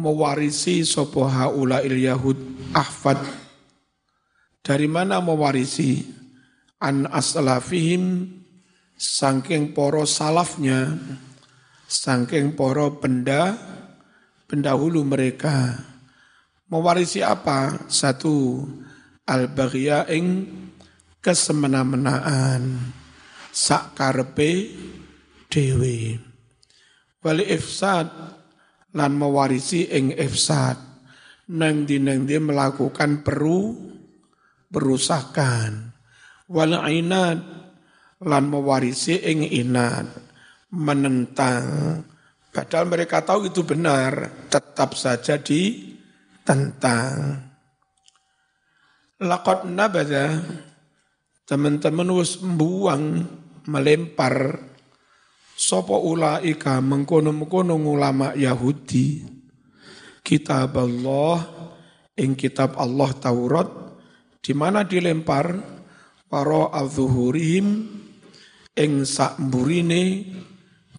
mewarisi sopo haula il yahud ahfad. Dari mana mewarisi? An aslafihim sangking poro salafnya sangking poro benda pendahulu mereka. Mewarisi apa? Satu al baghya ing kesemena-menaan. Sak karepe dhewe wali ifsad lan mewarisi ing ifsad nang di nang dia melakukan peru perusakan wal inad. Lan mewarisi ing inad. Menentang. Padahal mereka tahu itu benar. Tetap saja ditentang. Lakot nabada teman-teman wis buang melempar Sopo ulaika mengkono-mengkono ulama Yahudi? Kitab Allah ing kitab Allah Taurat di mana dilempar para azhurihim ing sakmburine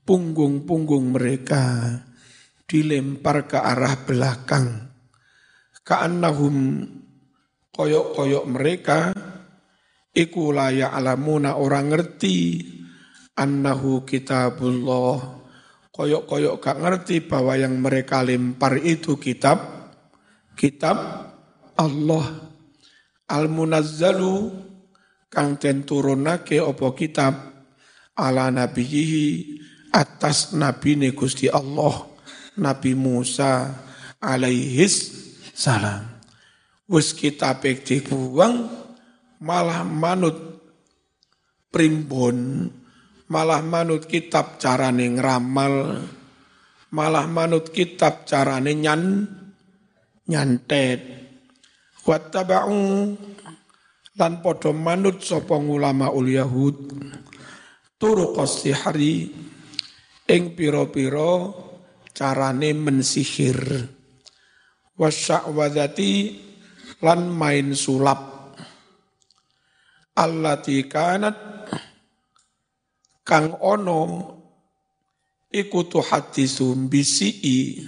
punggung-punggung mereka dilempar ke arah belakang. Ka'annahum koyok-koyok mereka iku la ya'lamuna orang ngerti annahu kitabullah. Koyok-koyok gak ngerti bahwa yang mereka lempar itu kitab kitab Allah. Al-munazzalu kang den turunake opo kitab? Ala nabiyihi atas nabi Gusti Allah Nabi Musa alaihis salam. Wis kitab dibuang malah manut primbon malah manut kitab carane ngramal, malah manut kitab carane nyan nyantet. Wattaba'u. Lan padha manut sapa ulama ul Yahud. Turu hari ing pira-pira carane mensihir. Wasya'wadati lan main sulap. Allati kanat kang ono iku tuhaddisu bisi'i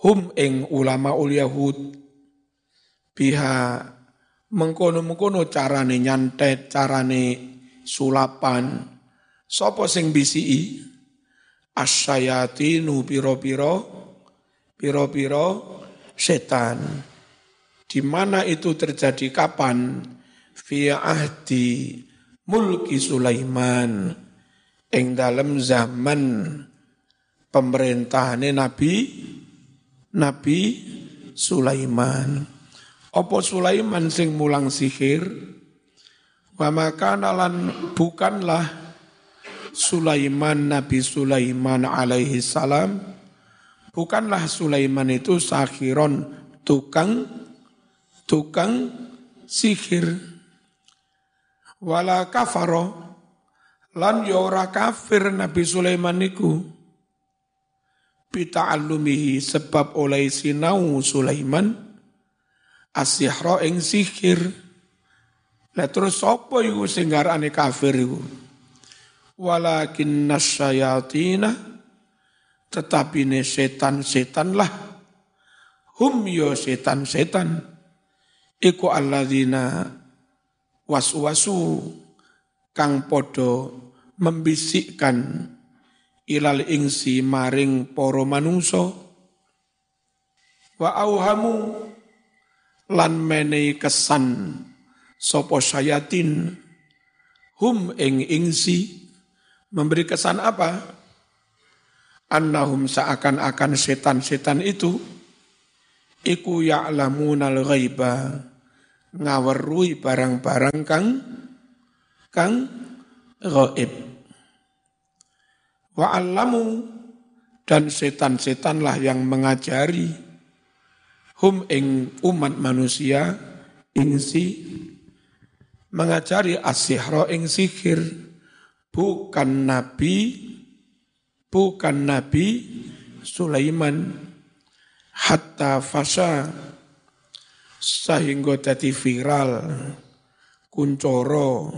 hum ing ulama ul yahud. Biha mengkono-mengkono carane nyantet carane sulapan. Sapa sing bisi'i asyayatinu piro-piro piro-piro setan. Di mana itu terjadi? Kapan? Via ahdi mulki Sulaiman ing dalam zaman pemerintahan Nabi Nabi Sulaiman. Opo Sulaiman sing mulang sihir? Wa makanalan bukanlah Sulaiman Nabi Sulaiman alaihi salam bukanlah Sulaiman itu sahiron tukang tukang sihir wala kafaro. Lan ya ora kafir Nabi Sulaiman niku. Bita'allumihi sebab oleh sinau Sulaiman asihra ing sihir. Lah terus sapa iku sing garane kafir iku? Walakin nasyayatina tetapi ne setan-setan lah hum yo setan-setan. Iku alladzina was-wasu kang podo membisikkan ilal ingsi maring poro manungso wa auhamu lan menei kesan sopo sayatin hum ing ingsi. Memberi kesan apa? Annahum seakan-akan setan-setan itu iku ya'lamunal ghaiba ngawerui barang-barang kang kang gaib. Wa alamu dan setan-setanlah yang mengajari hum ing umat manusia ingsi mengajari asihro ing sihir bukan nabi bukan nabi Sulaiman hatta fasa sehingga jadi viral. Kuncoro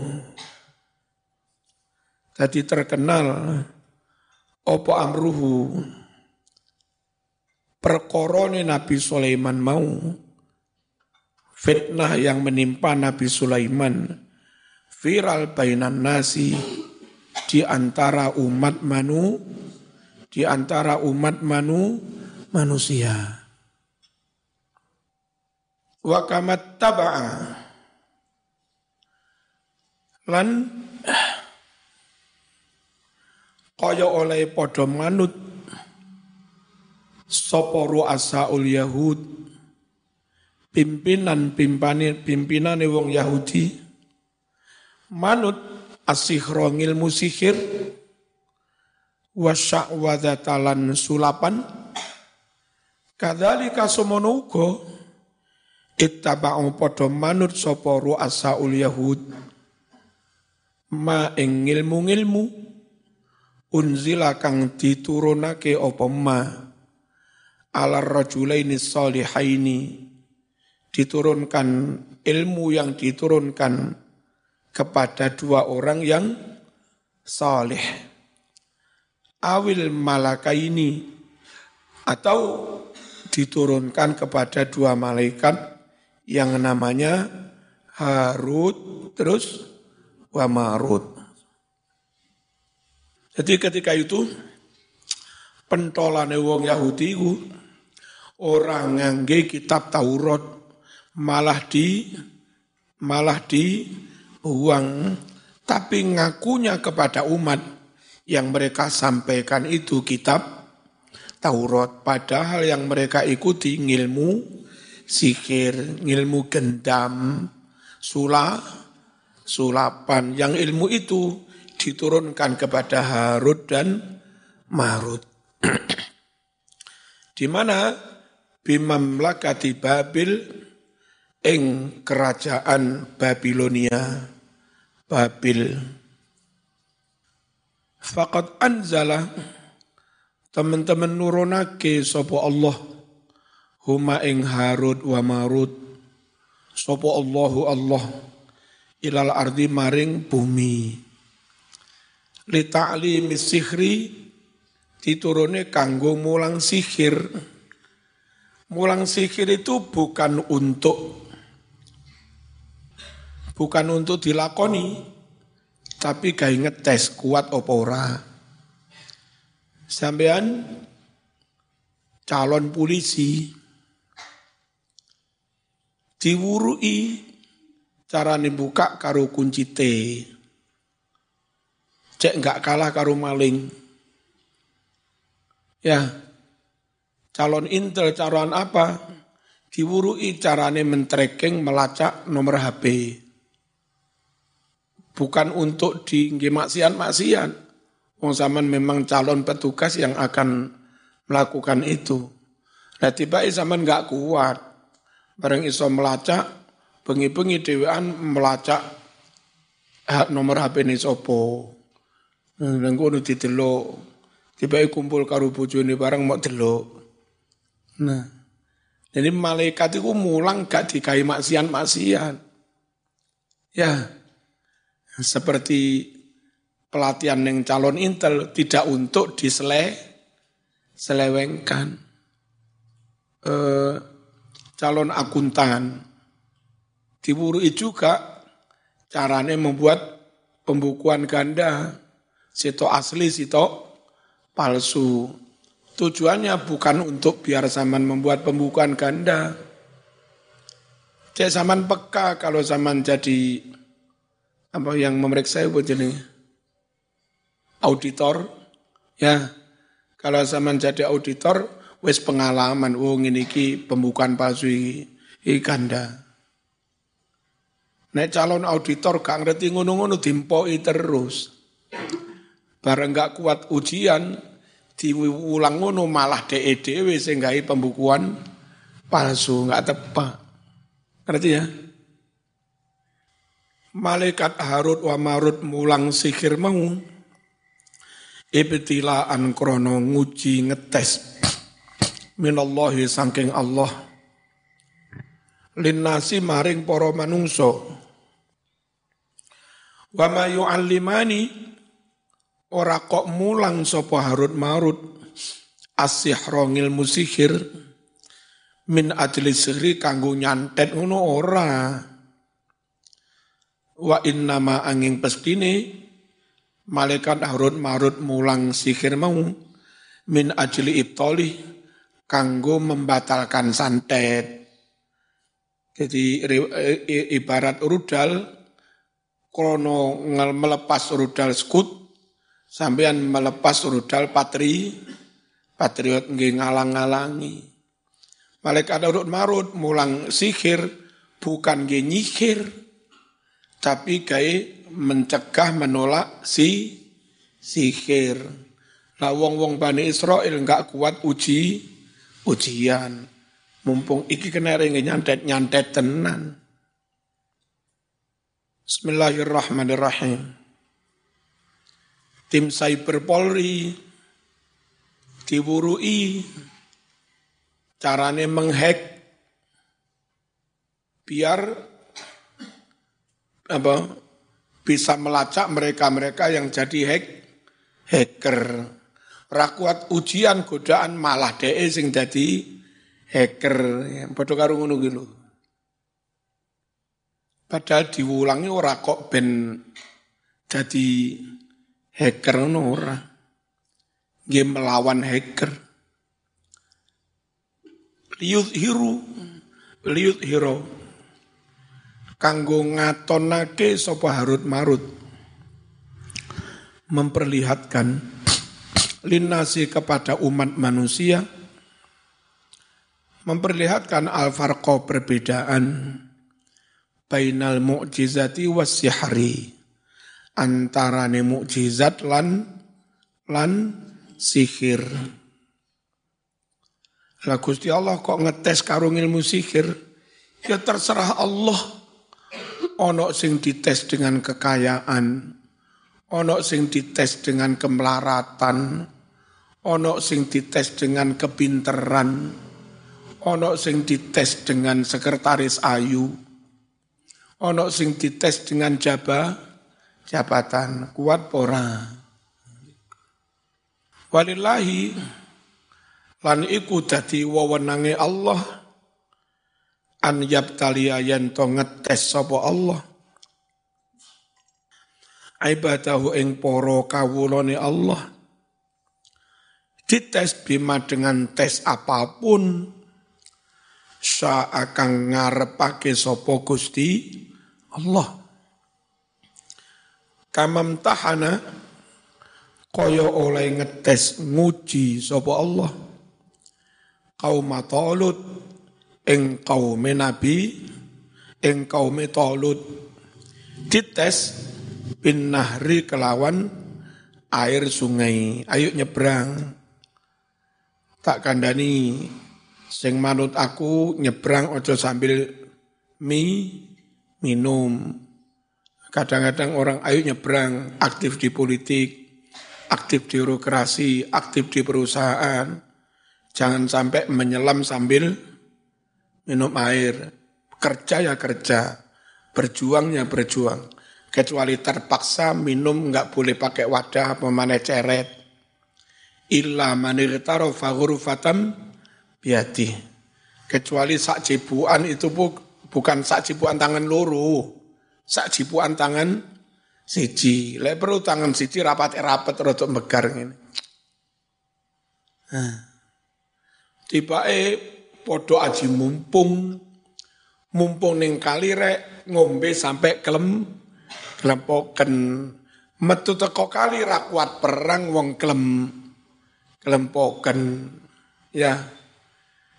jadi terkenal. Opo amruhu? Perkorone Nabi Sulaiman mau. Fitnah yang menimpa Nabi Sulaiman. Viral bainan nasi. Di antara umat manu di antara umat manu manusia wa kamat taba'a. Lan kaya oleh padha manut sapa ru'asaul yahud pimpinan pimpane pimpinane wong Yahudi manut asihro ngilmu sihir wasya'wadatalan sulapan kadzalika semono ittaba'u padha manut sapa ru'asaul yahud? Ma ing ngilmu-ngilmu unzila kang diturunake apa ma? Ala rajulaini salihaini diturunkan ilmu yang diturunkan kepada dua orang yang saleh awil malaka ini atau diturunkan kepada dua malaikat yang namanya Harut terus wa Marut. Jadi ketika itu pentolane wong Yahudi itu orang ngangge kitab Taurat malah di malah di uang tapi ngakunya kepada umat yang mereka sampaikan itu kitab Taurat padahal yang mereka ikuti ilmu sihir, ilmu gendam, sula, sulapan. Yang ilmu itu diturunkan kepada Harut dan Marut. Di mana bimamlakati Babil ing kerajaan Babilonia, Babil. Fakat anzala teman-teman nurunake sopo Allah huma ing Harut wa Marut. Sapa Allahu Allah ilal ardi maring bumi. Li ta'limi sihri diturune kanggo mulang sihir. Mulang sihir itu bukan untuk bukan untuk dilakoni tapi gak ngetes kuat apa ora. Sampean calon polisi diwurui cara buka karo kunci T. Cek nggak kalah karo maling. Ya, calon intel calon apa? Diwurui carane men-tracking melacak nomor HP. Bukan untuk di maksian-maksian. Wong zaman memang calon petugas yang akan melakukan itu. Nah tiba zaman nggak kuat bareng iso melacak bengi-bengi dewean melacak nomor HP sopo. Dan ngono didelok. Tiba kumpul karo bojone bareng mau delok. Nah. Jadi malaikat itu mulang gak dikai maksian-maksian. Ya. Seperti pelatihan yang calon intel tidak untuk disele selewengkan. Eh, calon akuntan. Diwurui juga caranya membuat pembukuan ganda, sito asli, sito palsu. Tujuannya bukan untuk biar zaman membuat pembukuan ganda. Cek zaman peka kalau zaman jadi apa yang memeriksa itu jadi auditor, ya. Kalau zaman jadi auditor, wis pengalaman oh ngene iki pembukaan palsu iki ganda. Nek calon auditor gak ngerti ngono-ngono dimpoki terus. Bareng gak kuat ujian diulang ngono malah DE dhewe sing gawe pembukuan palsu gak tepat. Ngerti ya? Malaikat Harut wa Marut mulang sihir mau ibtilaan krono nguji ngetes minallahi saking Allah. Linnasi maring para manungso wa ma yu'allimani ora kok mulang sapa Harut Marut asih rongil musihir min ajli sihri kanggo nyantet ngono ora. Wa innama angin pestine malaikat harut marut mulang sihir mau min ajli ibtali kanggo membatalkan santet jadi ibarat rudal krono melepas rudal skut sampean melepas rudal patri patriot nggih ngalang-ngalangi Malaikat urut marut mulang sihir bukan ge nyihir tapi kayak mencegah menolak si sihir. Lah wong-wong Bani Israel enggak kuat uji ujian. Mumpung iki kena ringi nyantet-nyantet tenan. Bismillahirrahmanirrahim. Tim Cyber Polri diwurui carane menghack biar apa bisa melacak mereka-mereka yang jadi hack hacker. Rakuat ujian godaan malah DE sing jadi hacker. Padha karo ngono ki Padahal diulangi ora kok ben jadi hacker ngono ora. Game melawan hacker liyudhiru liyudhiru kanggo ngatonake sapa harut marut memperlihatkan linasi kepada umat manusia memperlihatkan al-farqa perbedaan bainal mu'jizati wasyahri antara mukjizat lan lan sihir. Lah Gusti Allah kok ngetes karung ilmu sihir? Ya terserah Allah. Ono sing dites dengan kekayaan, ono sing dites dengan kemelaratan, ono sing dites dengan kepinteran, ono sing dites dengan sekretaris ayu, ono sing dites dengan jaba, jabatan, kuat pora. Walillahi Lan iku dadi wewenange Allah. An yabtaliya yen to ngetes sapa Allah. Ibadahu ing para kawulane Allah dites bima dengan tes apa pun sa akan ngarepake sapa Gusti Allah. Kamam tahana kaya oleh ngetes nguji sapa Allah. Kaum Talut ing kaum Nabi ing kaum Talut. Dites bin nahri kelawan air sungai. Ayo nyebrang tak kandani sing manut aku nyebrang ojo sambil mie minum kadang-kadang orang ayo nyebrang aktif di politik aktif di birokrasi aktif di perusahaan Jangan sampai menyelam sambil minum air. Kerja ya kerja, berjuang ya berjuang. Kecuali terpaksa minum nggak boleh pakai wadah pemane ceret. Illa manirtaro faghurfatam biati. Kecuali sak cipuan itu bu, bukan sak cipuan tangan loro. Sak cipuan tangan siji. Lek perlu tangan siji rapat-rapat rotok megar ini. Nah tibake padha aji mumpung mumpung ning kali rek ngombe sampai kelem kelempoken metu teko kali ra kuat perang wong kelem kelempoken ya.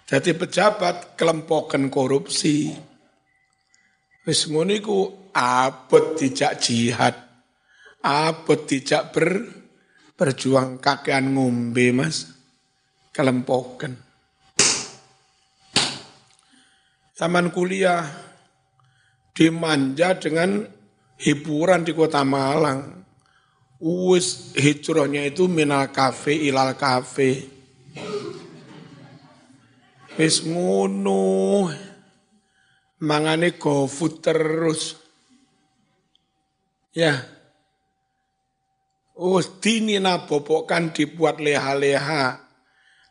Jadi pejabat kelempoken korupsi. Wis iku abot dijak jihad abot dijak ber berjuang kakean ngombe mas. Kelempoken Taman kuliah dimanja dengan hiburan di kota Malang. Uwis hijrahnya itu minal kafe ilal kafe. Wis ngono. Mangane food terus. Ya. Oh, dini nabobokan dibuat leha-leha.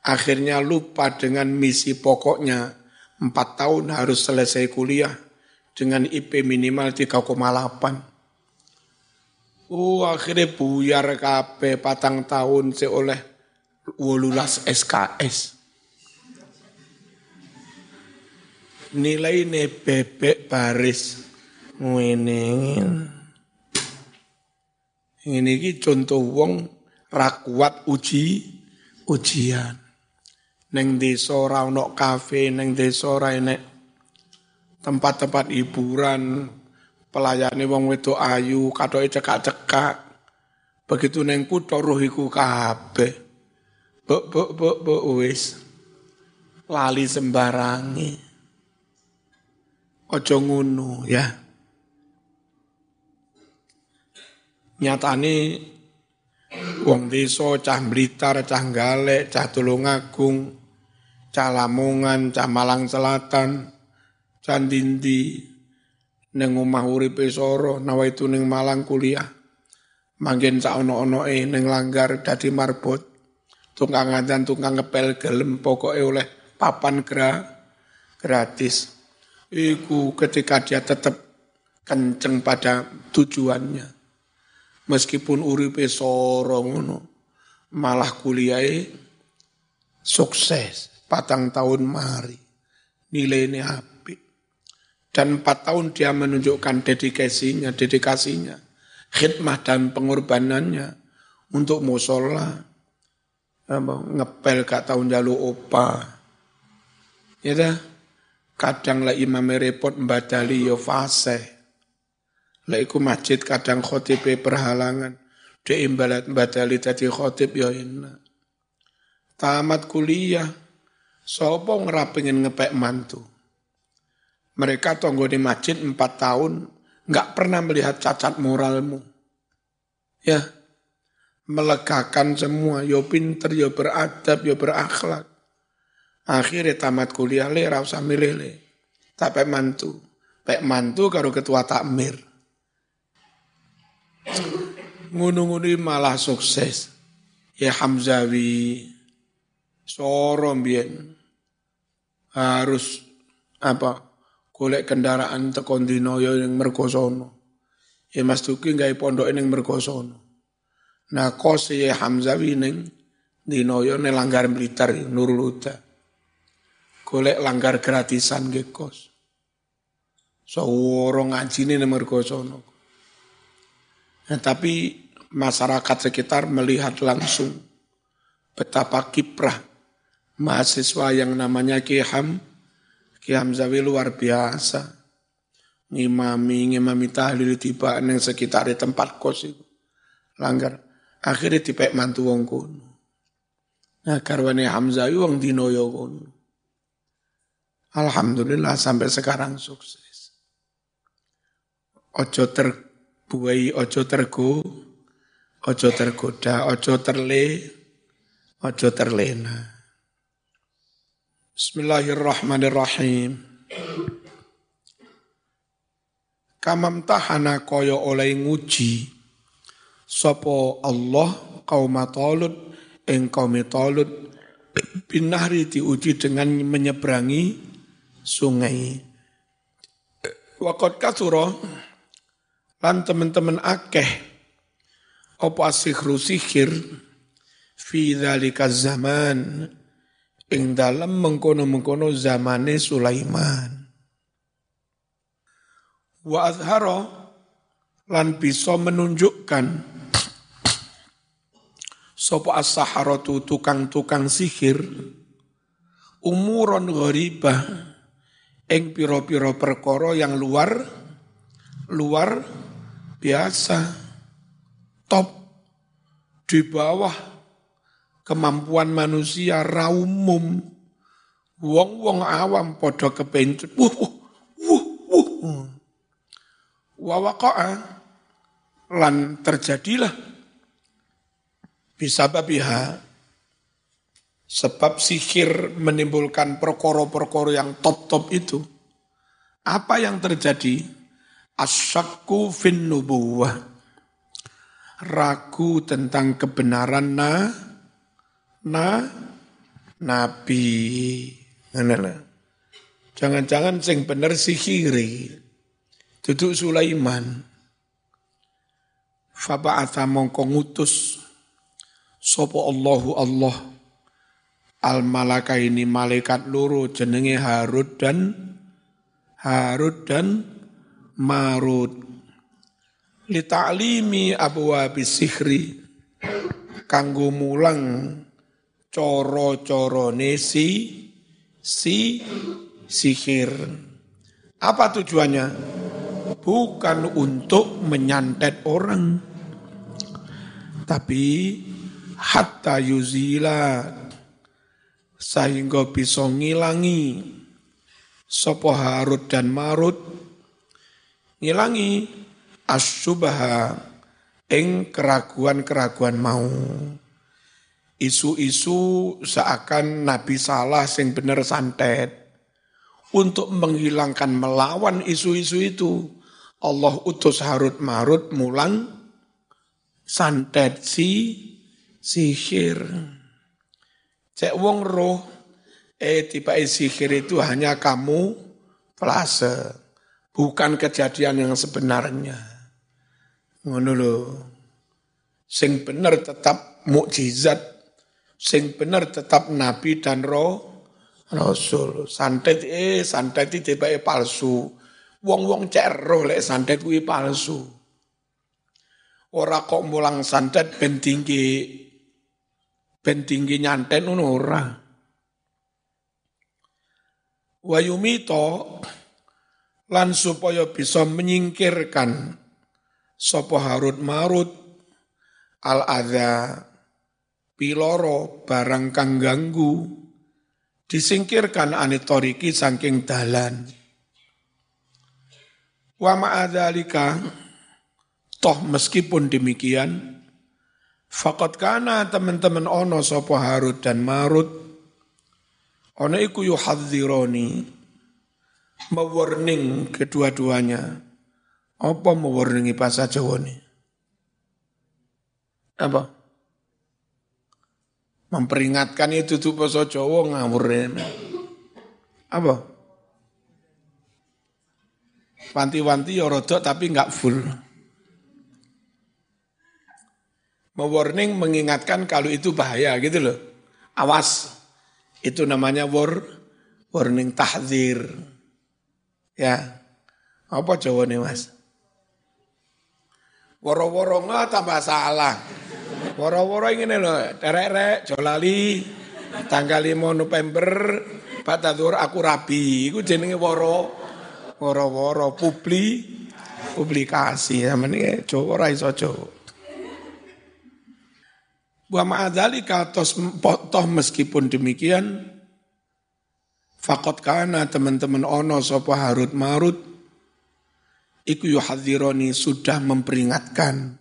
Akhirnya lupa dengan misi pokoknya empat tahun harus selesai kuliah dengan IP minimal 3,8. Oh, akhirnya buyar KP patang tahun seoleh SKS. Nilai ini bebek baris. Ngene. Ini contoh wong rakuat uji ujian. Neng desa ora ono kafe, neng desa ora tempat-tempat hiburan, pelayane wong wedok ayu, katoke cekak-cekak. Begitu neng kutha roh iku kabeh. Buk buk buk buk wis. Lali sembarangi. Ojo ngono ya. Nyatane wong desa cah Blitar, cah Galek, cah Tulungagung, cah Lamongan, cah Malang Selatan, cah Dindi, neng omah uripe soro, nawaitu neng Malang kuliah. Manggen sak ono-onoe neng langgar dadi marbot. Tukang ngadan, tukang ngepel gelem pokoke oleh papan gra gratis. Iku ketika dia tetap kenceng pada tujuannya. Meskipun uripe soro ngono, malah kuliah sukses patang tahun mari. Nilainya api. Dan empat tahun dia menunjukkan dedikasinya, dedikasinya, khidmah dan pengorbanannya untuk musola, ngepel gak tahun jalu opa. Ya dah, kadang lah imam repot mbadali yo fase. Lah iku masjid kadang khotibe perhalangan. Dia imbalat mbadali tadi khotib yo enak. Tamat kuliah, Sopo ngerapingin ngepek mantu. Mereka tunggu di masjid empat tahun, nggak pernah melihat cacat moralmu. Ya, melegakan semua, yo pinter, yo beradab, yo berakhlak. Akhirnya tamat kuliah le, rasa milih le. Tak mantu. Pek mantu karo ketua takmir. Ngunu-ngunu malah sukses. Ya Hamzawi, Sorom bien harus apa golek kendaraan dinoyo yang mergosono. Ya Mas Duki nggak pondok yang mergosono. Nah kos ya Hamzah wining dinoyo ne langgar Blitar Nurul Huda. Golek langgar gratisan ke kos. Saworo ngajine ne mergosono. Nah, tapi masyarakat sekitar melihat langsung betapa kiprah mahasiswa yang namanya Ki Ham, Ki Hamzawi luar biasa. Ngimami, ngimami tahlil tiba yang sekitar di tempat kos itu. Langgar. Akhirnya tipe mantu wong kono. Nah karwane Hamzawi wong dinoyo kono. Alhamdulillah sampai sekarang sukses. Ojo terbuai, ojo tergo, ojo tergoda, ojo terle, ojo terlena. Bismillahirrahmanirrahim. Kamam tahana koyo oleh nguji sopo Allah kaum Talut ing kaum Talut binahri diuji dengan menyeberangi sungai. Wakot kasuro lan teman-teman akeh opo asihru sihir fi zaman ing dalam mengkono-mengkono zamane Sulaiman. Wa azharo lan bisa menunjukkan sapa as-saharatu tukang-tukang sihir umuron gharibah ing pira-pira perkara yang luar luar biasa top di bawah kemampuan manusia raumum. Wong-wong awam podo kepencut. Wuh, wuh, wuh, wuh. Wawaka'a lan terjadilah bisa babiha sebab sihir menimbulkan perkoro-perkoro yang top-top itu. Apa yang terjadi? Asyakku fin. Ragu tentang kebenaran nah na nabi. Nah, Jangan-jangan sing bener sihiri. Duduk Sulaiman. Faba'atha mongko ngutus Sopo Allahu Allah al malaka ini malaikat loro jenenge Harut dan Harut dan Marut li ta'limi abwabis sihri kanggo mulang coro-corone si si sihir. Apa tujuannya? Bukan untuk menyantet orang. Tapi hatta yuzila sehingga bisa ngilangi sopo Harut dan Marut ngilangi asyubaha ing keraguan-keraguan mau isu-isu seakan Nabi salah sing bener santet untuk menghilangkan melawan isu-isu itu Allah utus Harut Marut mulang santet si sihir. Cek wong roh, eh tiba sihir itu hanya kamu pelase, bukan kejadian yang sebenarnya. Ngono lho. Sing bener tetap mukjizat, sing bener tetap nabi dan roh rasul. Santet eh santet itu tiba palsu. Wong-wong cek roh lek santet kuwi palsu. Ora kok mulang santet ben tinggi ben tinggi nyanten ngono ora. Wayumito lan supaya bisa menyingkirkan sapa Harut Marut al adza piloro barang kang ganggu disingkirkan anitoriki saking dalan. Wa ma'adzalika toh meskipun demikian Fakat kana teman-teman ono sopo Harut dan Marut. Ono iku yuhadzironi. Mewarning kedua-duanya. Apa mewarningi bahasa Jawa ini? Apa? Memperingatkan itu tuh bahasa Jawa ngawur Apa? Wanti-wanti ya rodok tapi enggak full mewarning mengingatkan kalau itu bahaya gitu loh. Awas. Itu namanya war, warning tahzir. Ya. Apa nih Mas? Woro-woro tambah salah. Woro-woro ini loh, terek-rek, jolali, tanggal 5 November, Pak Tadur aku rabi, itu jenenge woro, woro-woro, publi, publikasi, namanya Jawa ora iso Jawa. Wa ma'adzalika toh meskipun demikian Fakot kana teman-teman ono sopo Harut Marut Iku yuhadzironi sudah memperingatkan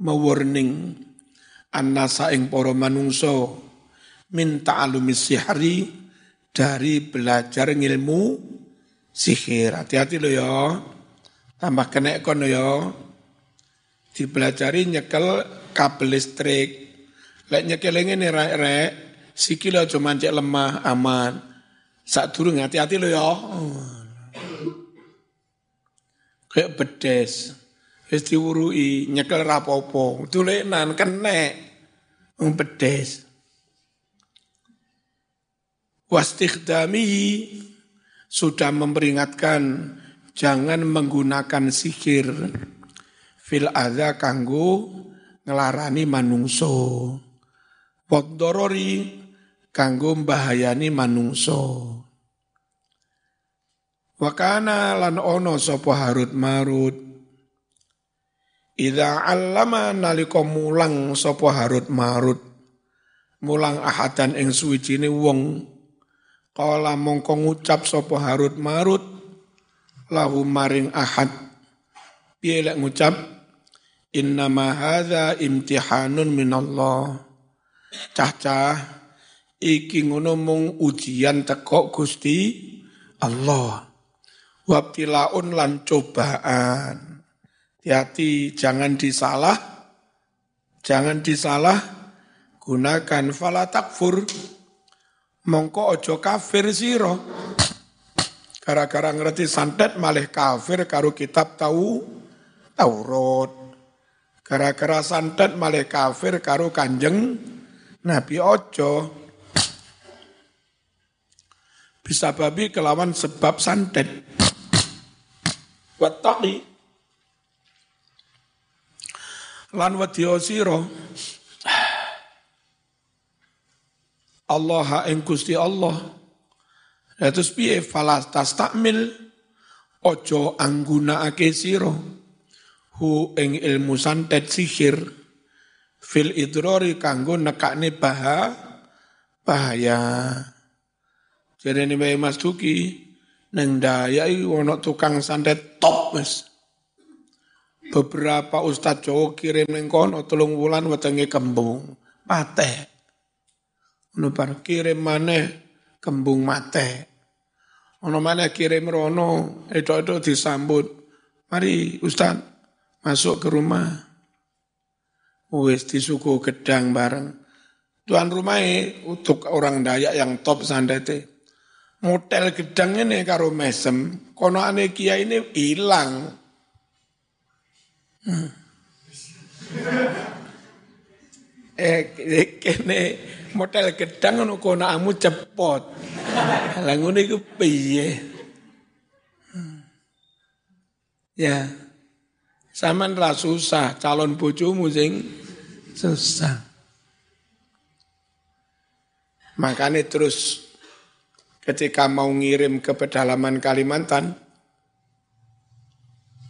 Mewarning Annasa ing poro manungso Min ta'alumis sihri Dari belajar ngilmu sihir Hati-hati lo ya Tambah kena kono ya Dipelajari nyekel kabel listrik Lek nyekelenge nih rek rek, sikil aja mancek lemah aman. Saat durung hati-hati lo ya. Kayak bedes. Wis diwurui nyekel rapopo. Tulenan kenek. Wong bedes. Wastikhdami sudah memperingatkan jangan menggunakan sihir fil adza kanggo ngelarani manungso. Wadorori kanggo mbahayani manungso. Wakana lan ono sopo Harut Marut. Ida allama naliko mulang sopo Harut Marut. Mulang ahadan ing suwijine wong. Kala mongko ngucap sopo Harut Marut. Lahu maring ahad. Piye ngucap? Innama hadza imtihanun minallah Cah-cah iki ngono mung ujian teko Gusti Allah. Wabtilaun lan cobaan. Hati-hati jangan disalah jangan disalah gunakan fala takfur mongko ojo kafir siro Gara-gara ngerti santet malah kafir karo kitab tahu Taurat. Gara-gara santet malah kafir karo kanjeng Nabi Ojo. Bisa babi kelawan sebab santet. Wattaqi. Lan wadya sira. Allah ing Gusti Allah Ya terus piye falas tastakmil ojo ake siro hu ing ilmu santet sihir fil idrori kanggo nekakne baha bahaya. Ini Mas Duki, neng daya ono tukang santet top mas. Beberapa ustadz Jawa kirim neng kono telung wulan wetenge kembung mate. Ono kirim mana kembung mate. Ono mana kirim rono, itu-itu disambut. Mari Ustaz, masuk ke rumah. Wis disuku gedang bareng. Tuan rumah untuk orang Dayak yang top sandete. Motel gedang ini karo mesem, kono ane kia ini hilang. Hmm. eh kene model gedang ngono kono amu cepot. Lah ngono iku piye? Hmm. Ya. Saman ra susah, calon bojomu sing susah. Makanya terus ketika mau ngirim ke pedalaman Kalimantan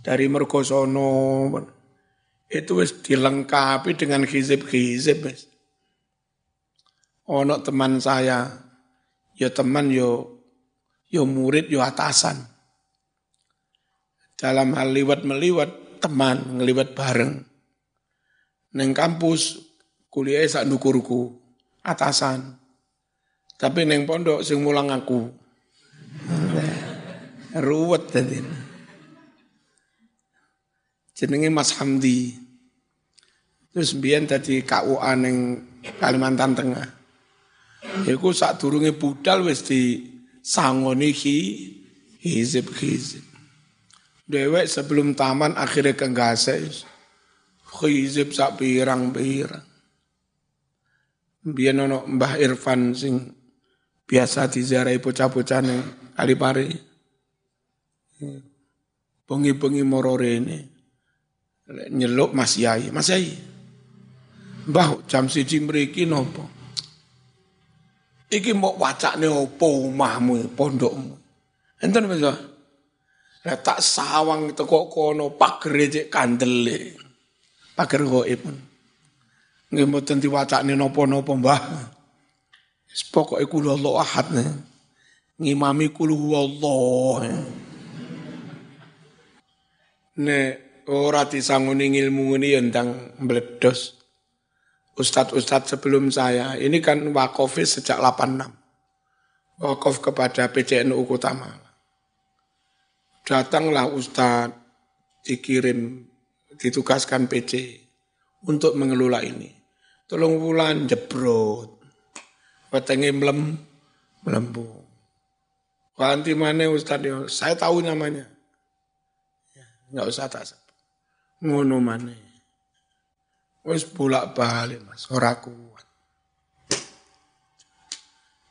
dari Mergosono itu wis dilengkapi dengan hizib-hizib wis ono teman saya, yo teman yo yo murid yo atasan. Dalam hal liwat meliwat teman ngeliwat bareng. Neng kampus kuliah sak nukurku atasan. Tapi neng pondok sing mulang aku. Ruwet tadi. Jenenge Mas Hamdi. Terus biyen tadi KUA neng Kalimantan Tengah. Iku sak durunge budal wis di sangoni hi hizib hizib. Dewek sebelum taman akhirnya kenggase hizib sak pirang-pirang. Biyen ono Mbah Irfan sing biasa diziarahi bocah-bocah ning Kalipari. Bengi-bengi moro rene. Nyeluk Mas Yai, Mas Yai. Mbah jam siji mriki nopo? Iki mau wacane opo omahmu, pondokmu. Enten bisa. Lah tak sawang teko kono pagere cek kandele. Pager gaib. Nggih mboten diwacane napa-napa, Mbah. Wis pokoke kula Allah ahad ne. Ngimami kula Allah. Nek ora disangoni ilmu ngene ya ndang meledos ustadz-ustadz sebelum saya, ini kan wakofis sejak 86. Wakof kepada PCNU Kota Malang. Datanglah ustadz, dikirim, ditugaskan PC untuk mengelola ini. Tolong bulan jebrot. Wetenge melem, melembu. Wanti mana ustadz? Saya tahu namanya. Ya, nggak usah tak Ngono mana. Wis bolak-balik Mas, ora kuat.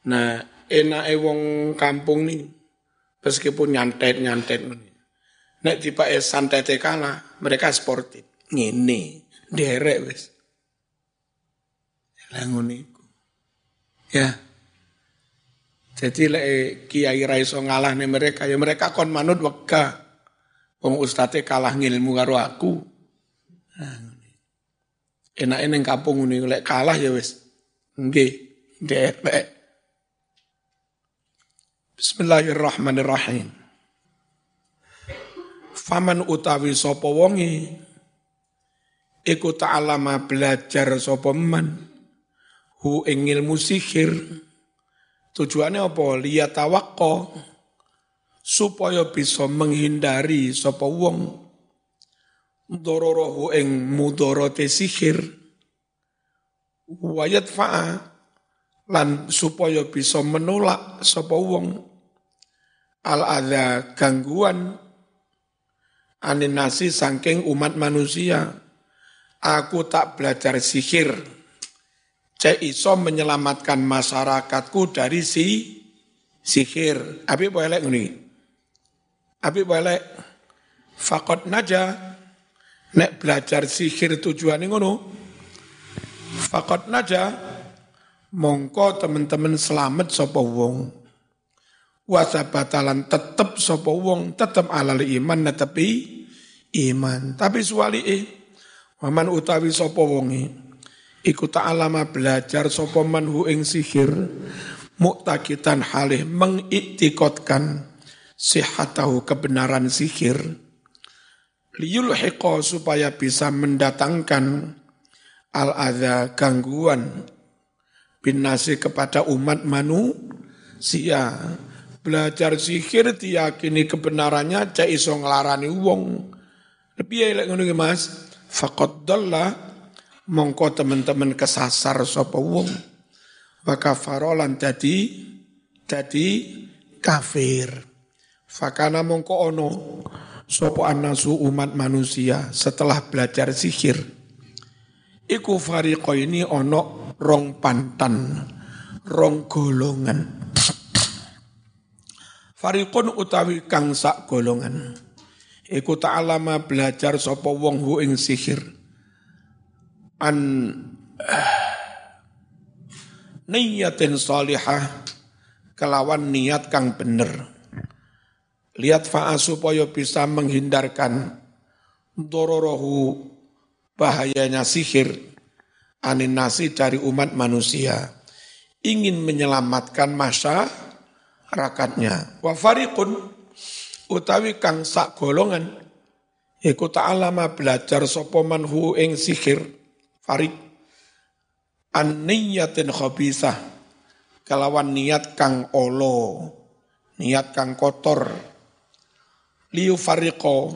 Nah, enake wong kampung nih meskipun nyantet-nyantet ini. Nek tiba santet kalah, mereka sportif. Ngene, derek wis. Lah ngono iku. Ya. Jadi lek kiai ra iso ngalahne mereka, ya mereka kon manut wega. Wong ustate kalah ngilmu karo aku. Nah, enak ning kampung ini lek kalah ya wis. Nggih derek Bismillahirrahmanirrahim. Faman utawi sapa wonge iku ta'alama belajar sapa man hu ing ilmu sihir. Tujuannya apa? Liyatawaqqa supaya bisa menghindari sapa wong dororohu ing mudorote sihir wayat fa'a lan supaya bisa menolak sapa wong al ada gangguan anin nasi sangking umat manusia. Aku tak belajar sihir. Cek iso menyelamatkan masyarakatku dari si sihir. Abi boleh ini. Abi boleh. Fakot naja. Nek belajar sihir tujuan ngono. Fakot naja. Mongko teman-teman selamat sopo wong wasabatalan tetep sapa wong tetep alal iman netepi iman tapi suwali eh waman utawi sapa wonge iku ta'alama belajar sapa manhu ing sihir muktakitan halih mengiktikotkan sihatahu kebenaran sihir liyulhiqa supaya bisa mendatangkan al adha gangguan binasi kepada umat manusia belajar sihir diyakini kebenarannya cek iso nglarani wong. Lebih elek ngono Mas. Faqad dalla mongko teman-teman kesasar sapa wong. Wa kafarolan dadi dadi kafir. Fakana mongko ono sapa anasu umat manusia setelah belajar sihir. Iku fariqo ini ono rong pantan, rong golongan. Fariqun utawi kang sak golongan. Iku ta'alama belajar sapa wong hu ing sihir. An uh, niyatin salihah kelawan niat kang bener. Lihat fa'a supaya bisa menghindarkan dororohu bahayanya sihir anin nasi dari umat manusia. Ingin menyelamatkan masa rakatnya. Wa fariqun utawi kang sak golongan iku ta'alama belajar sapa manhu ing sihir farik an niyatin khabisah kelawan niat kang olo niat kang kotor liu fariqo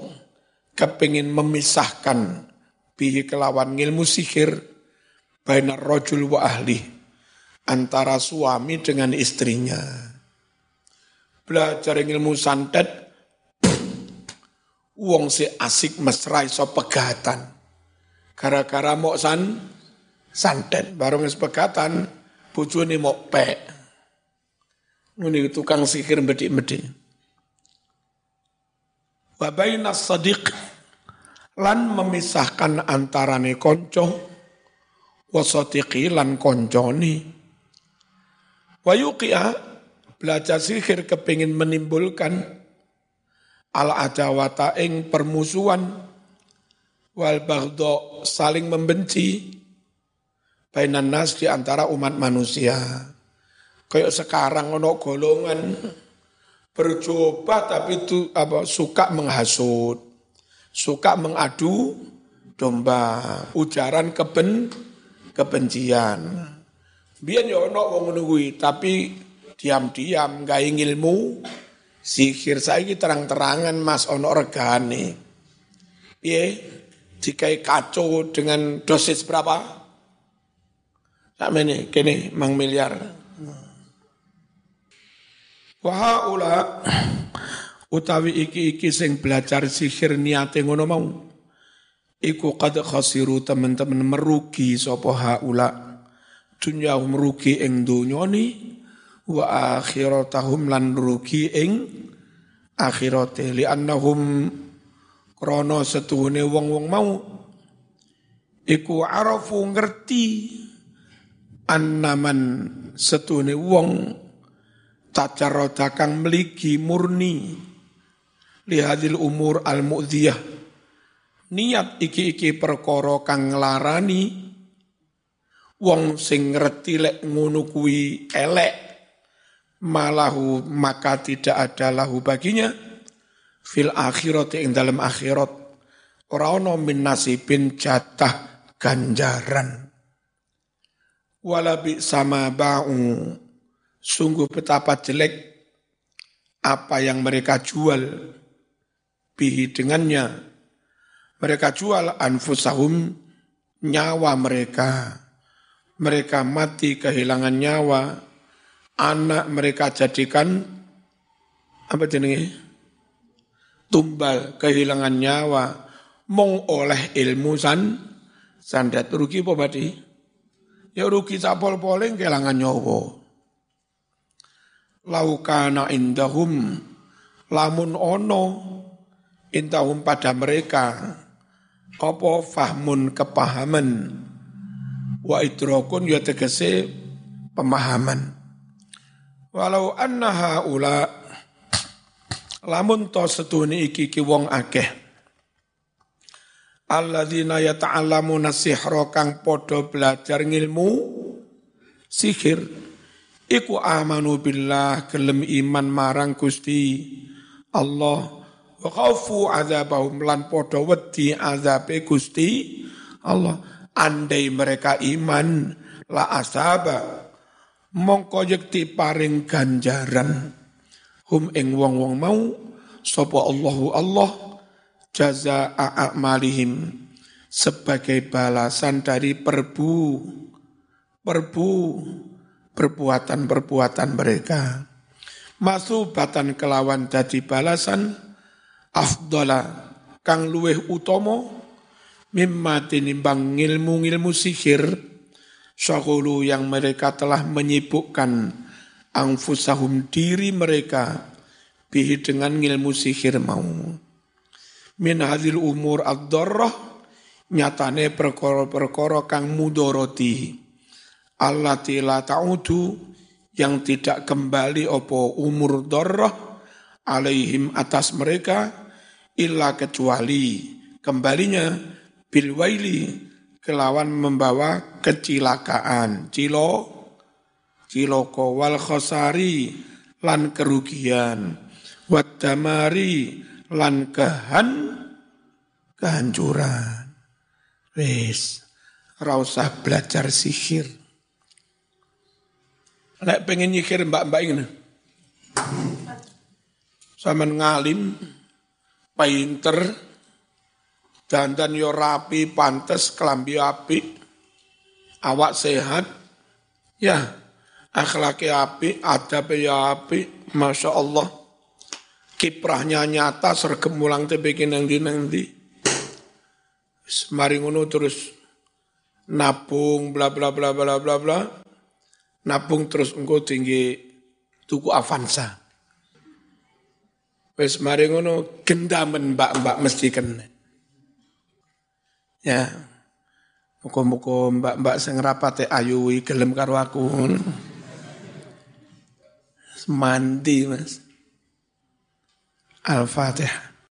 kepingin memisahkan bihi kelawan ilmu sihir bainar rojul wa ahli antara suami dengan istrinya belajar ilmu santet, uang si asik mesra iso pegatan. Gara-gara mau san santet, bareng is pegatan, bojone mau pek. Ini tukang sihir bedik-bedik. Wabaina sadiq lan memisahkan antarane konco wasatiqi lan konconi. Wayuqi'a belajar sihir kepingin menimbulkan al adawata ing permusuhan wal bagdo saling membenci bainan nas di antara umat manusia. Kayak sekarang ono golongan bercoba tapi itu apa suka menghasut, suka mengadu domba, ujaran keben kebencian. Biar ya ono wong nunggu tapi diam-diam gak ilmu sihir saya terang-terangan mas ono regane. Piye? Jika kacau dengan dosis berapa? Sama ini kini mang miliar wahaula utawi iki-iki sing belajar sihir niate ngono mau. Iku qad khasiru teman-teman merugi sapa haula. Dunya merugi ing donya ni wa akhiratahum lan rugi ing akhirate. Li annahum krana setuhune wong-wong mau. Iku arafu ngerti annaman setuhune wong tacarota kang mligi murni. Lihadil umur al mu'dhiyah niat iki-iki perkara kang nglarani. Wong sing ngerti lek ngono kuwi elek. Malahu maka tidak ada lahu baginya. Fil akhirat ing dalam akhirat. Ora ono min nasibin jatah ganjaran. Walabi sama ba'u sungguh betapa jelek apa yang mereka jual bihi dengannya mereka jual anfusahum nyawa mereka mereka mati kehilangan nyawa anak mereka jadikan apa jenenge? Tumbal kehilangan nyawa mong oleh ilmu san sandat rugi apa? Ya rugi sapol poling kehilangan nyawa. Laukana indahum lamun ono indahum pada mereka. Apa fahmun kepahaman? Wa idrakun ya tegese pemahaman. Walau anna ula lamun to setune iki ki wong akeh. Alladzina yata'allamuna sihra kang padha belajar ngilmu sihir iku amanu billah gelem iman marang Gusti Allah. Wa khaufu azabahum lan padha wedi azabe Gusti Allah. Andai mereka iman la asaba. Mongko yekti paring ganjaran. Hum ing wong-wong mau sapa Allahu Allah jaza a'malihim. Sebagai balasan dari perbu. Perbu perbuatan-perbuatan mereka masubatan kelawan dadi balasan afdala kang luweh utomo mimma tinimbang ilmu-ilmu sihir syahulu yang mereka telah menyibukkan angfusahum diri mereka bihi dengan ilmu sihir mau. Min hadil umur ad-darrah nyatane perkara-perkara kang mudoroti. Allah la ta'udu yang tidak kembali opo umur darrah alaihim atas mereka illa kecuali kembalinya bilwaili kelawan membawa kecelakaan. Cilo ciloko wal khosari lan kerugian. Wadamari lan kehan kehancuran. Wis rausah belajar sihir lek pengen nyihir mbak-mbak ini. Sama ngalim painter dandan yo rapi, pantes, kelambi api, awak sehat, ya akhlaki api, adab ya api, masya Allah, kiprahnya nyata, sergem mulang bikin nanti nanti, mari ngono terus. Nabung, bla bla bla bla bla bla, nabung terus engkau tinggi tuku Avanza. Wes mari ngono gendamen mbak-mbak mesti kena. Ya. Muka-muka mbak-mbak sing rapate ayui gelem karo aku. Mandi, Mas. Al-Fatihah.